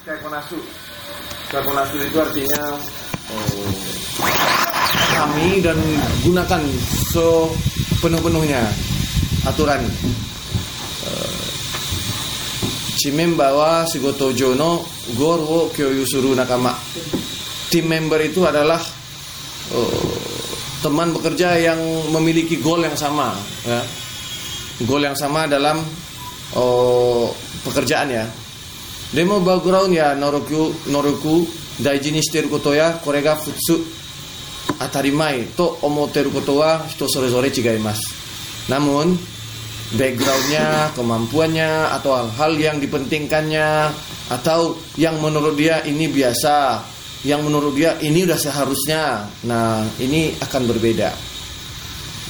Kakonasu. Kakonasu itu artinya oh, kami dan gunakan sepenuh-penuhnya aturan. Uh, Cimen bawa Sigoto Jono Gorwo Kyoyusuru Nakama. Tim member itu adalah uh, teman bekerja yang memiliki goal yang sama, ya. Goal yang sama dalam oh, pekerjaan ya. Demo background ya Noroku Noroku daiji ni shiteru koto ya kore ga futsu atarimai to omoteru koto wa hito sore-sore chigaimasu. Namun backgroundnya, kemampuannya atau hal-hal yang dipentingkannya atau yang menurut dia ini biasa, yang menurut dia ini udah seharusnya. Nah, ini akan berbeda.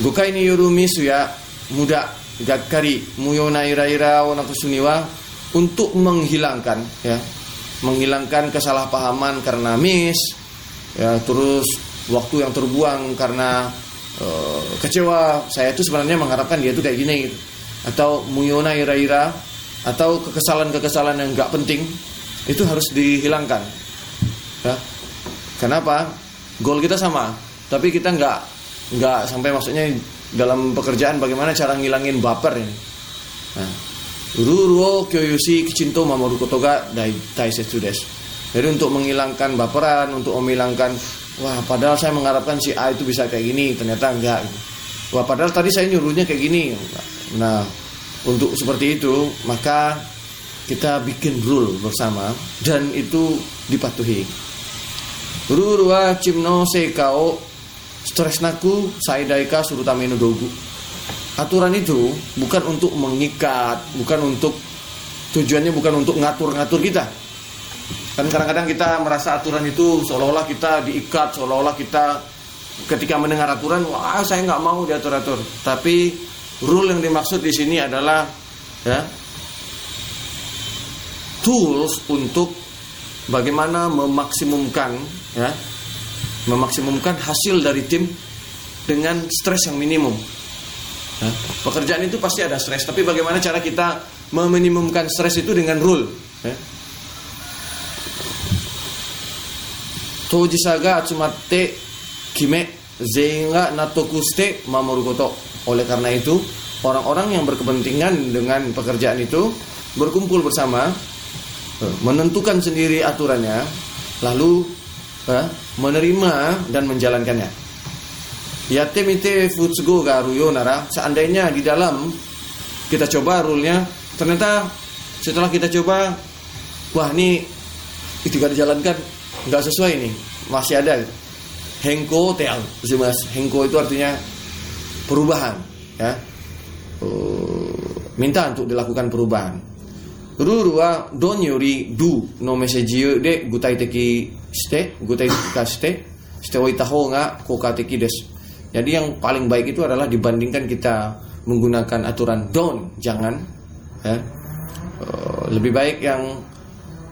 Gokai ni yoru misu ya muda gakkari muyona ira-ira wana kusuniwa untuk menghilangkan ya menghilangkan kesalahpahaman karena miss ya terus waktu yang terbuang karena uh, kecewa. Saya itu sebenarnya mengharapkan dia itu kayak gini gitu. atau muyona ira-ira atau kekesalan-kekesalan yang nggak penting itu harus dihilangkan. Ya. Kenapa? Goal kita sama tapi kita nggak nggak sampai maksudnya dalam pekerjaan bagaimana cara ngilangin baper ini. Nah, Ruruo kyoyushi kicinto mamoru koto ga dai taisetsu desu. Jadi untuk menghilangkan baperan, untuk menghilangkan wah padahal saya mengharapkan si A itu bisa kayak gini, ternyata enggak. Wah padahal tadi saya nyuruhnya kayak gini. Nah, untuk seperti itu maka kita bikin rule bersama dan itu dipatuhi. Rurua cimno sekao stresnaku saidaika surutamenu dogu aturan itu bukan untuk mengikat, bukan untuk tujuannya bukan untuk ngatur-ngatur kita. Kan kadang-kadang kita merasa aturan itu seolah-olah kita diikat, seolah-olah kita ketika mendengar aturan, wah saya nggak mau diatur-atur. Tapi rule yang dimaksud di sini adalah ya tools untuk bagaimana memaksimumkan ya memaksimumkan hasil dari tim dengan stres yang minimum. Pekerjaan itu pasti ada stres, tapi bagaimana cara kita meminimumkan stres itu dengan rule? Ya. Tojisaga atsumatte kime zenga natokuste mamorukoto. Oleh karena itu, orang-orang yang berkepentingan dengan pekerjaan itu berkumpul bersama, menentukan sendiri aturannya, lalu menerima dan menjalankannya. Yatte mite futsugo garu nara. Seandainya di dalam kita coba rule-nya ternyata setelah kita coba wah ini itu gak dijalankan nggak sesuai nih. Masih ada. Hengko teal mas. Hengko itu artinya perubahan ya. Uh, minta untuk dilakukan perubahan. Rurua don yori du no message de gutai teki ste gutai teki ste ste oitaho nga koka teki desu jadi yang paling baik itu adalah dibandingkan kita menggunakan aturan don't, jangan. Ya. Eh, lebih baik yang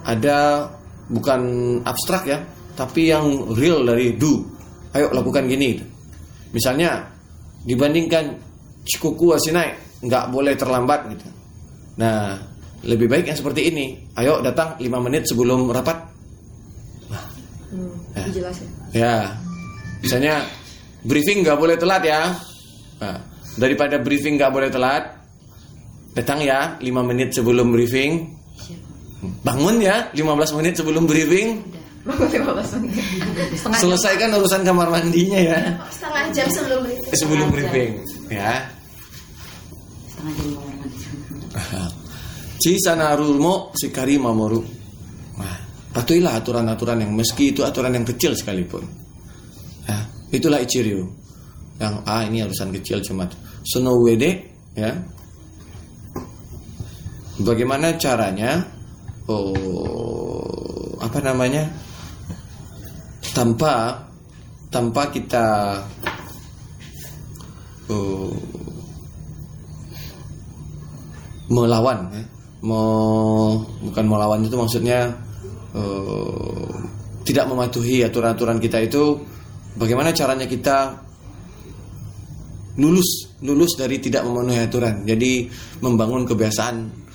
ada bukan abstrak ya, tapi yang real dari do. Ayo lakukan gini. Misalnya dibandingkan cikuku asinai nggak boleh terlambat gitu. Nah, lebih baik yang seperti ini. Ayo datang 5 menit sebelum rapat. Nah, hmm, ya. ya. Misalnya briefing nggak boleh telat ya. Nah, daripada briefing nggak boleh telat, datang ya 5 menit sebelum briefing. Bangun ya 15 menit sebelum briefing. Selesaikan urusan kamar mandinya ya. Setengah jam sebelum briefing. Sebelum briefing, ya. Setengah jam kamar mandi. Sikari mamoru. Nah, patuhilah aturan-aturan yang meski itu aturan yang kecil sekalipun. Itulah Ichiryu. Yang ah ini urusan kecil cuma Sono Wede ya. Bagaimana caranya? Oh, apa namanya? Tanpa tanpa kita oh, melawan ya. Mau bukan melawan itu maksudnya uh, tidak mematuhi aturan-aturan kita itu bagaimana caranya kita lulus lulus dari tidak memenuhi aturan jadi membangun kebiasaan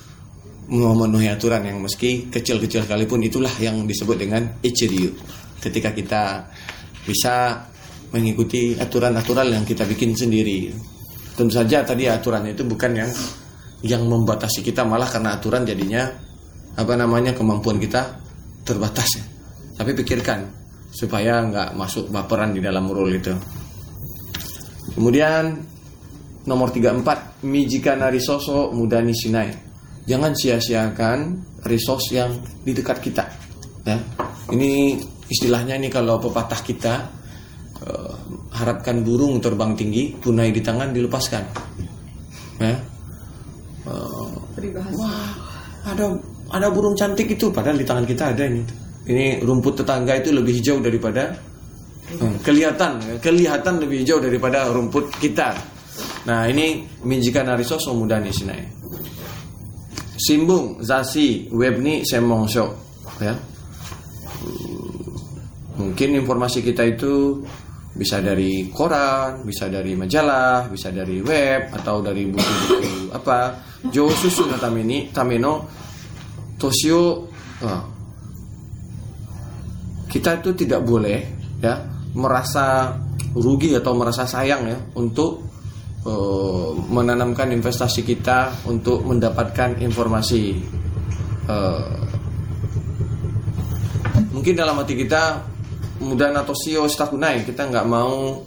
memenuhi aturan yang meski kecil-kecil sekalipun itulah yang disebut dengan ichiryu. Ketika kita bisa mengikuti aturan-aturan yang kita bikin sendiri. Tentu saja tadi aturannya itu bukan yang yang membatasi kita malah karena aturan jadinya apa namanya kemampuan kita terbatas. Tapi pikirkan supaya nggak masuk baperan di dalam rule itu. Kemudian nomor 34 Mijika Narisoso Mudani Sinai. Jangan sia-siakan resource yang di dekat kita. Ya. Ini istilahnya ini kalau pepatah kita uh, harapkan burung terbang tinggi, punai di tangan dilepaskan. Ya. Uh, wah, ada ada burung cantik itu padahal di tangan kita ada ini. Ini rumput tetangga itu lebih hijau daripada Hmm, kelihatan kelihatan lebih hijau daripada rumput kita. Nah ini minjika nariso somudani sinai. Simbung zasi webni semongsho ya. Mungkin informasi kita itu bisa dari koran, bisa dari majalah, bisa dari web atau dari buku-buku apa. Jo susu tamini tameno tosio. Wah. Kita itu tidak boleh ya merasa rugi atau merasa sayang ya untuk uh, menanamkan investasi kita untuk mendapatkan informasi uh, mungkin dalam hati kita mudah atau sio stakunai kita nggak mau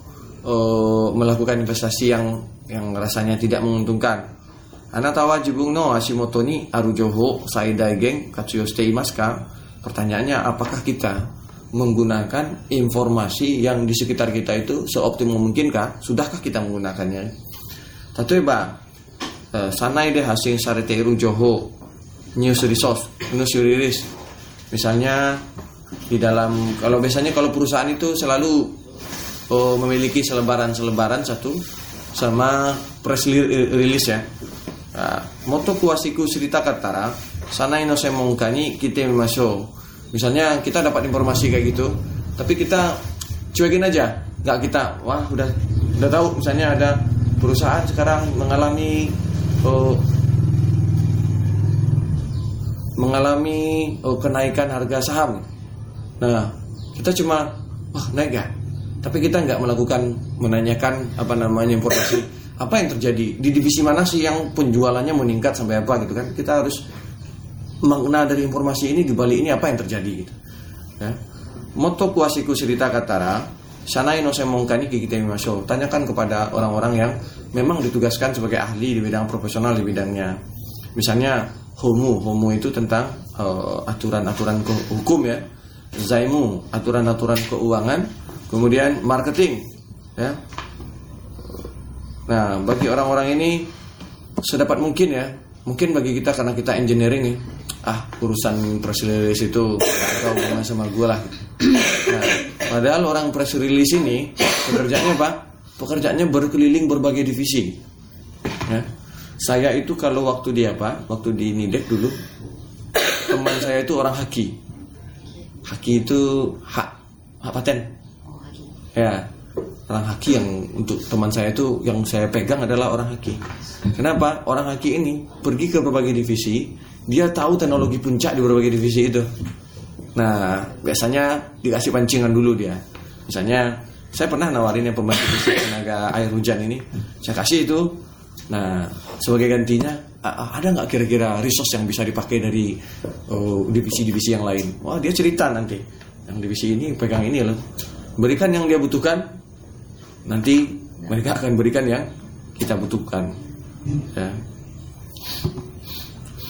uh, melakukan investasi yang yang rasanya tidak menguntungkan. Anatawa jibung no ni arujoho saidai geng katsuyo imaska. Pertanyaannya apakah kita menggunakan informasi yang di sekitar kita itu seoptimum mungkinkah? Sudahkah kita menggunakannya? Tatoeba, eh, sanai deh hasil sareteru joho news resource, news release. Misalnya di dalam kalau biasanya kalau perusahaan itu selalu oh, memiliki selebaran-selebaran satu sama press release ya. Nah, moto kuasiku cerita katara sanai no semongkani kita masuk Misalnya kita dapat informasi kayak gitu, tapi kita cuekin aja, nggak kita, wah udah udah tahu misalnya ada perusahaan sekarang mengalami oh, mengalami oh, kenaikan harga saham. Nah, kita cuma wah naik ya, tapi kita nggak melakukan menanyakan apa namanya informasi. Apa yang terjadi? Di divisi mana sih yang penjualannya meningkat sampai apa gitu kan? Kita harus makna dari informasi ini di balik ini apa yang terjadi gitu. Ya. Moto kuasiku cerita katara, sana ino semongkani kita masuk. Tanyakan kepada orang-orang yang memang ditugaskan sebagai ahli di bidang profesional di bidangnya. Misalnya homo, homo itu tentang uh, aturan-aturan hukum ya. Zaimu, aturan-aturan keuangan, kemudian marketing, ya. Nah, bagi orang-orang ini sedapat mungkin ya, mungkin bagi kita karena kita engineering nih, ah urusan press release itu kau hubungan sama gue lah nah, padahal orang press release ini pekerjaannya apa pekerjaannya berkeliling berbagai divisi ya. saya itu kalau waktu di apa waktu di Nidek dulu teman saya itu orang haki haki itu hak hak paten ya orang haki yang untuk teman saya itu yang saya pegang adalah orang haki. Kenapa? Orang haki ini pergi ke berbagai divisi, dia tahu teknologi puncak di berbagai divisi itu. Nah, biasanya dikasih pancingan dulu dia. Misalnya, saya pernah nawarin yang pembantu divisi tenaga air hujan ini, saya kasih itu. Nah, sebagai gantinya, ada nggak kira-kira resource yang bisa dipakai dari oh, divisi-divisi uh, yang lain? Wah, dia cerita nanti. Yang divisi ini pegang ini loh. Berikan yang dia butuhkan, nanti mereka akan berikan yang kita butuhkan. Ya.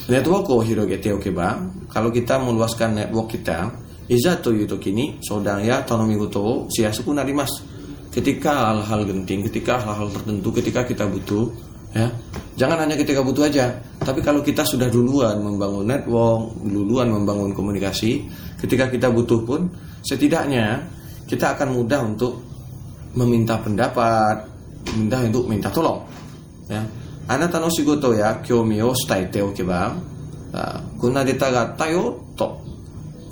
Network o hirogete okeba, kalau kita meluaskan network kita, iza to yuto kini sodang ya tanomi goto siasuku narimas. Ketika hal-hal genting, ketika hal-hal tertentu, ketika kita butuh, ya jangan hanya ketika butuh aja, tapi kalau kita sudah duluan membangun network, duluan membangun komunikasi, ketika kita butuh pun, setidaknya kita akan mudah untuk meminta pendapat, minta untuk minta tolong, ya あなたの仕事や興味を伝えておけば、こんなデータがあったよと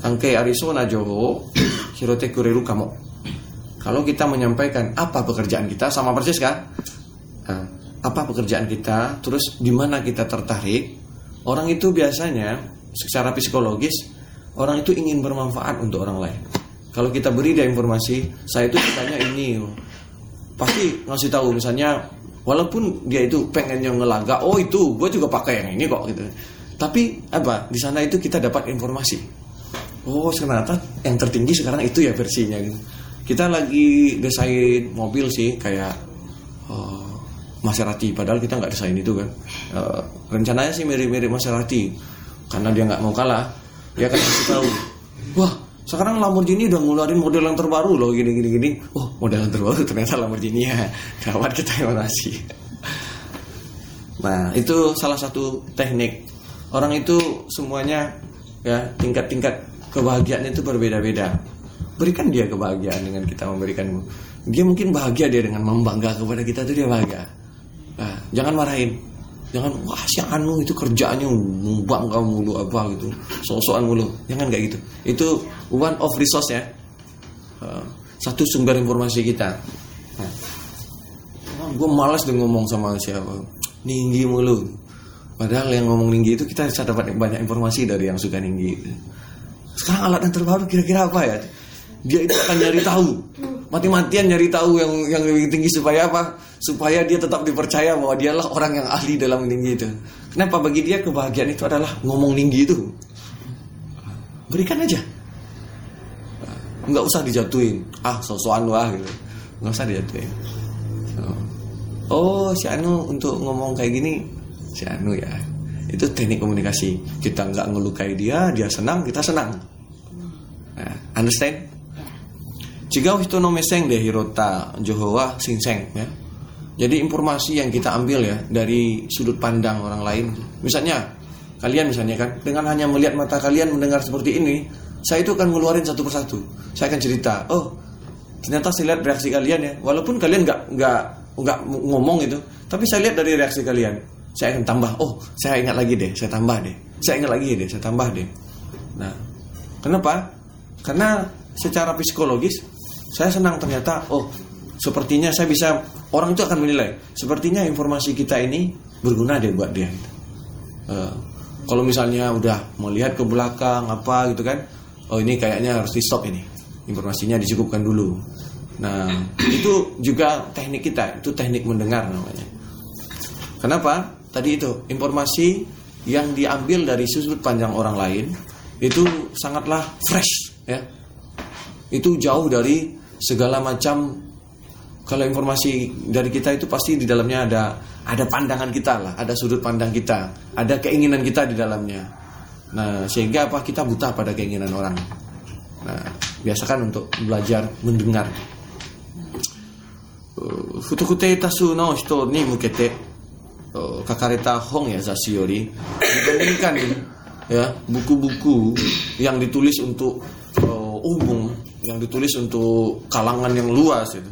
関係ありそうな情報を拾ってくれるかも。Kalau kita menyampaikan apa pekerjaan kita sama persis kan? Nah, apa pekerjaan kita, terus di mana kita tertarik, Orang itu biasanya secara psikologis orang itu ingin bermanfaat untuk orang lain. Kalau kita beri dia informasi, saya itu sukanya ini, pasti ngasih tahu misalnya, walaupun dia itu pengen yang ngelaga, oh itu gue juga pakai yang ini kok gitu. Tapi apa di sana itu kita dapat informasi. Oh ternyata yang tertinggi sekarang itu ya versinya gitu. Kita lagi desain mobil sih kayak uh, Maserati, padahal kita nggak desain itu kan. Uh, rencananya sih mirip-mirip Maserati, karena dia nggak mau kalah, dia akan kasih tahu. Wah sekarang Lamborghini udah ngeluarin model yang terbaru loh gini gini gini. Oh model yang terbaru ternyata Lamborghini ya. Dapat kita informasi. Nah itu salah satu teknik orang itu semuanya ya tingkat-tingkat kebahagiaan itu berbeda-beda. Berikan dia kebahagiaan dengan kita memberikan. Dia mungkin bahagia dia dengan membangga kepada kita itu dia bahagia. Nah, jangan marahin. Jangan wah si Anu itu kerjaannya bangga mulu apa gitu. Sosokan mulu. Jangan kayak gitu. Itu one of resource ya. Uh, satu sumber informasi kita. Nah, gue malas deh ngomong sama siapa. Ninggi mulu. Padahal yang ngomong tinggi itu kita bisa dapat banyak informasi dari yang suka tinggi. Sekarang alat yang terbaru kira-kira apa ya? Dia itu akan nyari tahu, mati-matian nyari tahu yang yang lebih tinggi supaya apa? Supaya dia tetap dipercaya bahwa dialah orang yang ahli dalam tinggi itu. Kenapa bagi dia kebahagiaan itu adalah ngomong tinggi itu? Berikan aja. Nggak usah dijatuhin. Ah, sosokan wah gitu. Nggak usah dijatuhin. Oh, si Anu untuk ngomong kayak gini si Anu ya itu teknik komunikasi kita nggak ngelukai dia dia senang kita senang nah, understand jika itu no meseng deh hirota johowa singseng ya. Jadi informasi yang kita ambil ya dari sudut pandang orang lain. Misalnya kalian misalnya kan dengan hanya melihat mata kalian mendengar seperti ini saya itu akan ngeluarin satu persatu. Saya akan cerita oh ternyata saya lihat reaksi kalian ya. Walaupun kalian nggak nggak nggak ngomong itu tapi saya lihat dari reaksi kalian. Saya akan tambah oh saya ingat lagi deh saya tambah deh. Saya ingat lagi deh saya tambah deh. Nah kenapa? Karena secara psikologis saya senang ternyata oh sepertinya saya bisa orang itu akan menilai sepertinya informasi kita ini berguna deh buat dia. Uh, kalau misalnya udah melihat ke belakang apa gitu kan oh ini kayaknya harus di stop ini. Informasinya dicukupkan dulu. Nah itu juga teknik kita itu teknik mendengar namanya. Kenapa? Tadi itu informasi yang diambil dari sudut pandang orang lain itu sangatlah fresh ya. Itu jauh dari segala macam kalau informasi dari kita itu pasti di dalamnya ada ada pandangan kita lah ada sudut pandang kita ada keinginan kita di dalamnya. Nah sehingga apa kita buta pada keinginan orang. Nah biasakan untuk belajar mendengar. Futukute tasu no hito ni mukete kakareta hong ya zashiori dibandingkan ya buku-buku yang ditulis untuk uh, umum yang ditulis untuk kalangan yang luas itu.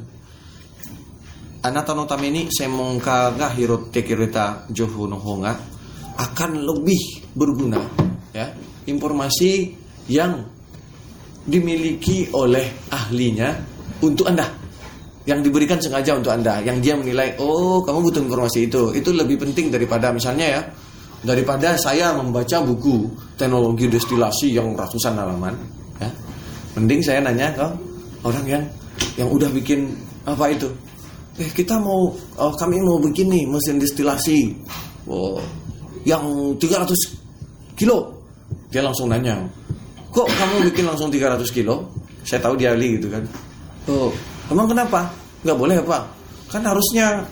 Anata no tameni semonka ga hirotte kireta johu no akan lebih berguna ya. Informasi yang dimiliki oleh ahlinya untuk anda yang diberikan sengaja untuk anda yang dia menilai oh kamu butuh informasi itu. Itu lebih penting daripada misalnya ya daripada saya membaca buku teknologi destilasi yang ratusan halaman mending saya nanya ke orang yang yang udah bikin apa itu eh kita mau oh, kami mau bikin nih mesin destilasi oh yang 300 kilo dia langsung nanya kok kamu bikin langsung 300 kilo saya tahu dia ahli gitu kan oh Emang kenapa? Nggak boleh apa? Kan harusnya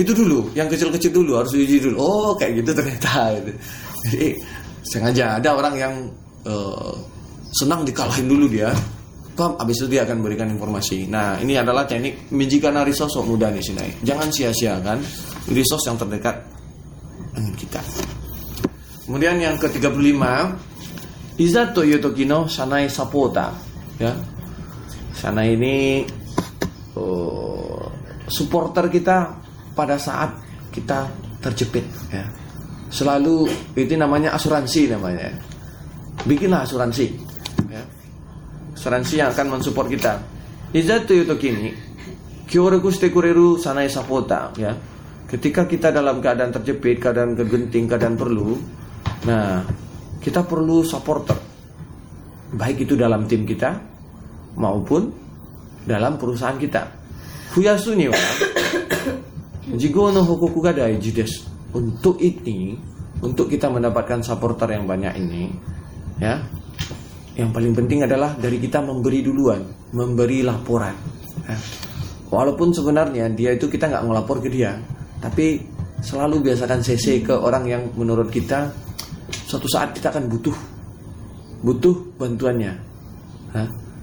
itu dulu, yang kecil-kecil dulu harus diuji dulu. Oh, kayak gitu ternyata. Jadi sengaja ada orang yang uh, senang dikalahin dulu dia. Pam, abis itu dia akan berikan informasi. Nah, ini adalah teknik menjikana resource mudah nih sini. Jangan sia-siakan resource yang terdekat dengan kita. Kemudian yang ke-35 Iza to yotokino sanai sapota ya. Sana ini uh, supporter kita pada saat kita terjepit ya. Selalu itu namanya asuransi namanya. Bikinlah asuransi. Asuransi yang akan mensupport kita. Izatu yutokini kyoreku shite kureru sanai sapota ya. Ketika kita dalam keadaan terjepit, keadaan kegenting, keadaan perlu, Nah, kita perlu supporter. Baik itu dalam tim kita maupun dalam perusahaan kita. Fuyasu ni wa jigo hokoku ga daiji desu. Untuk ini, untuk kita mendapatkan supporter yang banyak ini, ya, yang paling penting adalah dari kita memberi duluan, memberi laporan. Ya. Walaupun sebenarnya dia itu kita nggak ngelapor ke dia, tapi selalu biasakan CC ke orang yang menurut kita suatu saat kita akan butuh butuh bantuannya.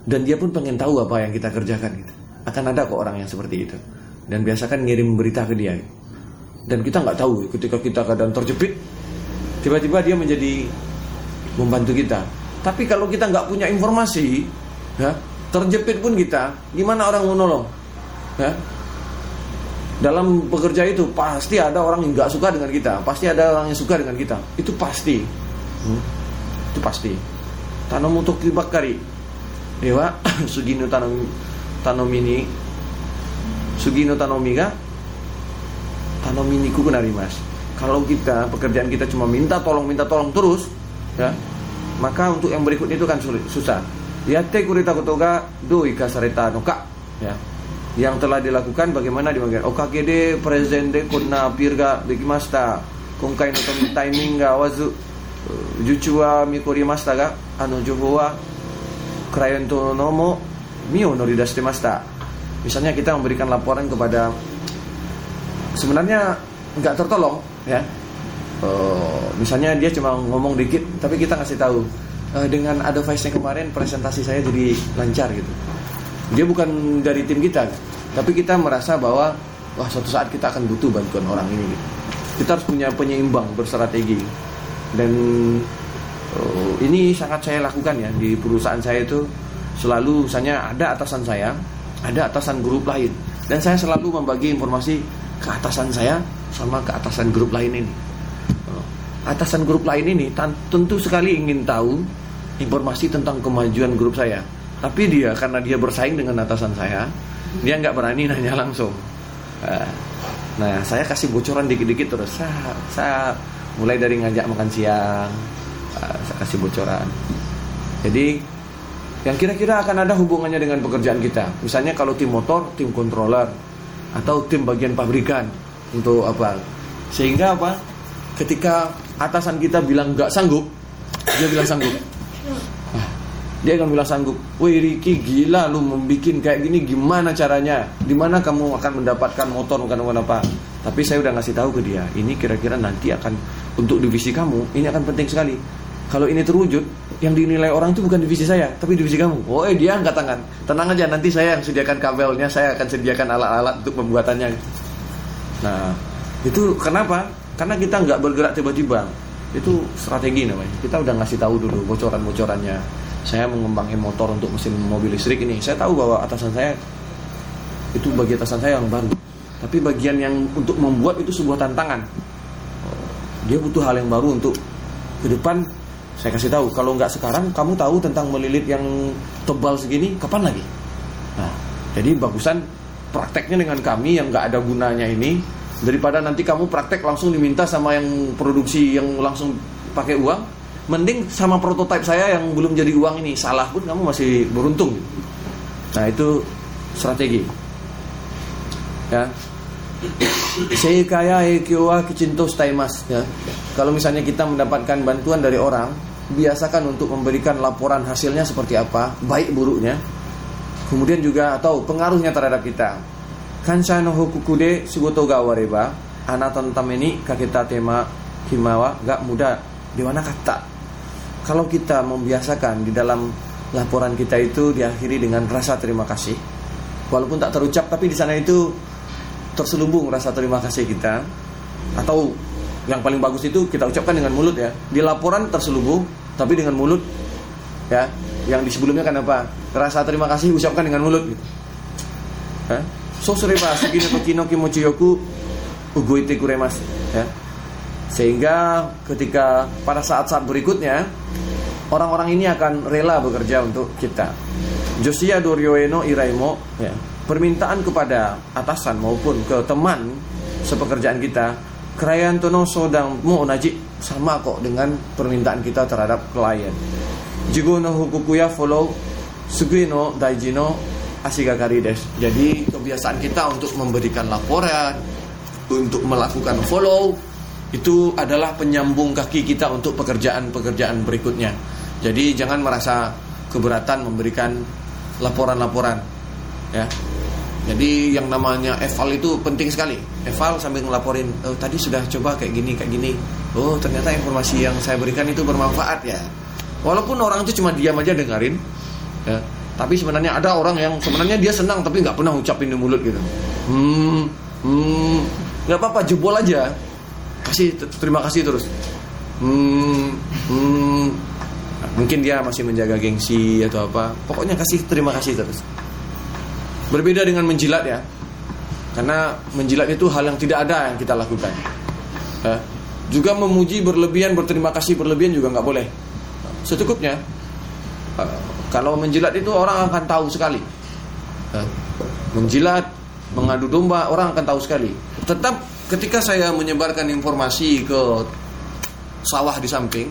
Dan dia pun pengen tahu apa yang kita kerjakan gitu. Akan ada kok orang yang seperti itu. Dan biasakan ngirim berita ke dia. Dan kita nggak tahu ketika kita kadang terjepit, tiba-tiba dia menjadi membantu kita. Tapi kalau kita nggak punya informasi, ya, terjepit pun kita, gimana orang mau nolong? Ya? Dalam bekerja itu pasti ada orang yang nggak suka dengan kita, pasti ada orang yang suka dengan kita. Itu pasti, hmm? itu pasti. Tanam untuk bakari, dewa sugino tanam tanomini sugino tanomiga tanomini ku mas. Kalau kita pekerjaan kita cuma minta tolong minta tolong terus, ya maka untuk yang berikutnya itu kan sulit susah. Yate kurita kotoga do ikasareta noka ya. Yang telah dilakukan bagaimana di bagian okagede presente kunna pirga dekimasta konkai no timing ga wazu juchu wa mikorimashita ga ano joho krayon to nomo mio noridashite masta. Misalnya kita memberikan laporan kepada sebenarnya nggak tertolong ya uh, misalnya dia cuma ngomong dikit tapi kita ngasih tahu uh, dengan advice-nya kemarin presentasi saya jadi lancar gitu. Dia bukan dari tim kita tapi kita merasa bahwa wah suatu saat kita akan butuh bantuan orang ini gitu. kita harus punya penyeimbang berstrategi. Dan uh, ini sangat saya lakukan ya di perusahaan saya itu selalu misalnya ada atasan saya ada atasan grup lain. Dan saya selalu membagi informasi ke atasan saya sama ke atasan grup lain ini atasan grup lain ini tentu sekali ingin tahu informasi tentang kemajuan grup saya. Tapi dia karena dia bersaing dengan atasan saya, dia nggak berani nanya langsung. Eh, nah, saya kasih bocoran dikit-dikit terus. Saya, saya mulai dari ngajak makan siang, eh, saya kasih bocoran. Jadi yang kira-kira akan ada hubungannya dengan pekerjaan kita. Misalnya kalau tim motor, tim controller, atau tim bagian pabrikan untuk apa? Sehingga apa? Ketika atasan kita bilang nggak sanggup, dia bilang sanggup. Nah, dia akan bilang sanggup. Wih Ricky gila lu membuat kayak gini gimana caranya? Di mana kamu akan mendapatkan motor bukan apa? Tapi saya udah ngasih tahu ke dia. Ini kira-kira nanti akan untuk divisi kamu ini akan penting sekali. Kalau ini terwujud, yang dinilai orang itu bukan divisi saya, tapi divisi kamu. Oh, eh, dia angkat tangan. Tenang aja, nanti saya yang sediakan kabelnya, saya akan sediakan alat-alat untuk pembuatannya. Nah, itu kenapa? Karena kita nggak bergerak tiba-tiba. Itu strategi namanya. Kita udah ngasih tahu dulu bocoran-bocorannya. Saya mengembangkan motor untuk mesin mobil listrik ini. Saya tahu bahwa atasan saya itu bagi atasan saya yang baru. Tapi bagian yang untuk membuat itu sebuah tantangan. Dia butuh hal yang baru untuk ke depan. Saya kasih tahu. Kalau nggak sekarang, kamu tahu tentang melilit yang tebal segini, kapan lagi? Nah, jadi bagusan prakteknya dengan kami yang nggak ada gunanya ini daripada nanti kamu praktek langsung diminta sama yang produksi yang langsung pakai uang mending sama prototipe saya yang belum jadi uang ini. Salah pun kamu masih beruntung. Nah itu strategi. Ya. Saya kaya ekyowa kicinto staimas ya. Kalau misalnya kita mendapatkan bantuan dari orang biasakan untuk memberikan laporan hasilnya seperti apa baik buruknya. Kemudian juga atau pengaruhnya terhadap kita Kansha no hokuku de shigoto ga awareba anata no tame ni kaketa tema himawa gak mudah di mana kata kalau kita membiasakan di dalam laporan kita itu diakhiri dengan rasa terima kasih. Walaupun tak terucap tapi di sana itu terselubung rasa terima kasih kita. Atau yang paling bagus itu kita ucapkan dengan mulut ya. Di laporan terselubung tapi dengan mulut ya. Yang di sebelumnya kan apa? Rasa terima kasih ucapkan dengan mulut gitu. Hah? So sureba sugino tokino kimochi yoku ugoite kuremas ya. Sehingga ketika pada saat-saat berikutnya orang-orang ini akan rela bekerja untuk kita. Josia Doryoeno Iraimo ya permintaan kepada atasan maupun ke teman sepekerjaan kita Krayan tono sodang mo onaji sama kok dengan permintaan kita terhadap klien. Jigo no hukuku ya follow sugui no desu. Jadi kebiasaan kita untuk memberikan laporan, untuk melakukan follow itu adalah penyambung kaki kita untuk pekerjaan-pekerjaan berikutnya. Jadi jangan merasa keberatan memberikan laporan-laporan ya. Jadi yang namanya eval itu penting sekali. Eval sambil ngelaporin, oh tadi sudah coba kayak gini kayak gini. Oh ternyata informasi yang saya berikan itu bermanfaat ya. Walaupun orang itu cuma diam aja dengerin, ya. Tapi sebenarnya ada orang yang sebenarnya dia senang tapi nggak pernah ucapin di mulut gitu. Hmm, hmm, nggak apa-apa jebol aja. Kasih terima kasih terus. Hmm, hmm, mungkin dia masih menjaga gengsi atau apa. Pokoknya kasih terima kasih terus. Berbeda dengan menjilat ya. Karena menjilat itu hal yang tidak ada yang kita lakukan. Ya. Juga memuji berlebihan, berterima kasih berlebihan juga nggak boleh. Secukupnya. Eh, Kalau menjilat itu orang akan tahu sekali. Ya. Menjilat, mengadu domba, orang akan tahu sekali. Tetap ketika saya menyebarkan informasi ke sawah di samping,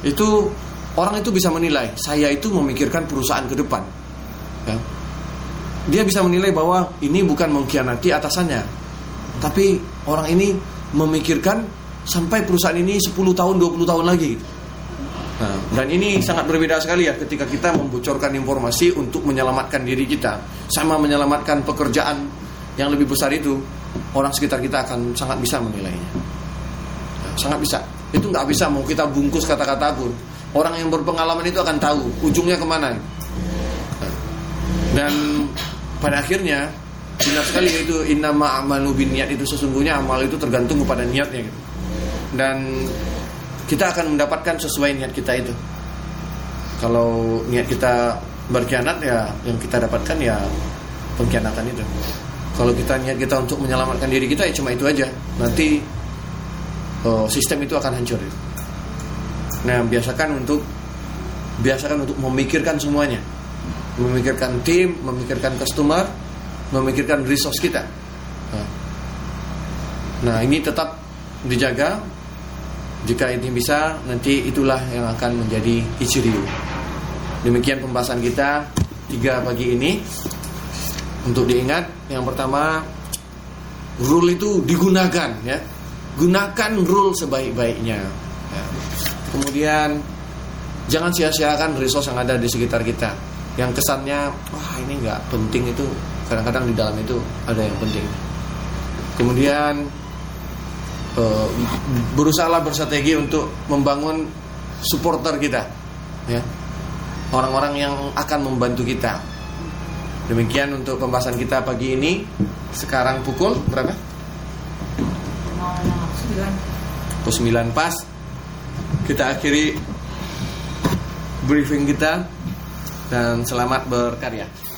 itu orang itu bisa menilai saya itu memikirkan perusahaan ke depan. Ya dia bisa menilai bahwa ini bukan mengkhianati atasannya tapi orang ini memikirkan sampai perusahaan ini 10 tahun 20 tahun lagi nah, dan ini sangat berbeda sekali ya ketika kita membocorkan informasi untuk menyelamatkan diri kita sama menyelamatkan pekerjaan yang lebih besar itu orang sekitar kita akan sangat bisa menilainya. Nah, sangat bisa. Itu nggak bisa mau kita bungkus kata-kata pun orang yang berpengalaman itu akan tahu ujungnya ke mana. Nah, dan pada akhirnya benar sekali itu innama amalu bin niat itu sesungguhnya amal itu tergantung kepada niatnya gitu. Dan kita akan mendapatkan sesuai niat kita itu. Kalau niat kita berkhianat ya yang kita dapatkan ya pengkhianatan itu. Kalau kita niat kita untuk menyelamatkan diri kita ya cuma itu aja. Nanti oh, sistem itu akan hancur. Nah, biasakan untuk biasakan untuk memikirkan semuanya memikirkan tim, memikirkan customer, memikirkan resource kita. Nah, ini tetap dijaga. Jika ini bisa, nanti itulah yang akan menjadi Ichiryu. Demikian pembahasan kita tiga pagi ini. Untuk diingat, yang pertama, rule itu digunakan, ya. Gunakan rule sebaik-baiknya. Ya. Kemudian, jangan sia-siakan resource yang ada di sekitar kita yang kesannya wah ini nggak penting itu kadang-kadang di dalam itu ada yang penting kemudian berusaha bersrategi untuk membangun supporter kita ya. Orang-orang yang akan membantu kita. Demikian untuk pembahasan kita pagi ini. Sekarang pukul berapa? Pukul 9 pas. Kita akhiri briefing kita. Dan selamat berkarya.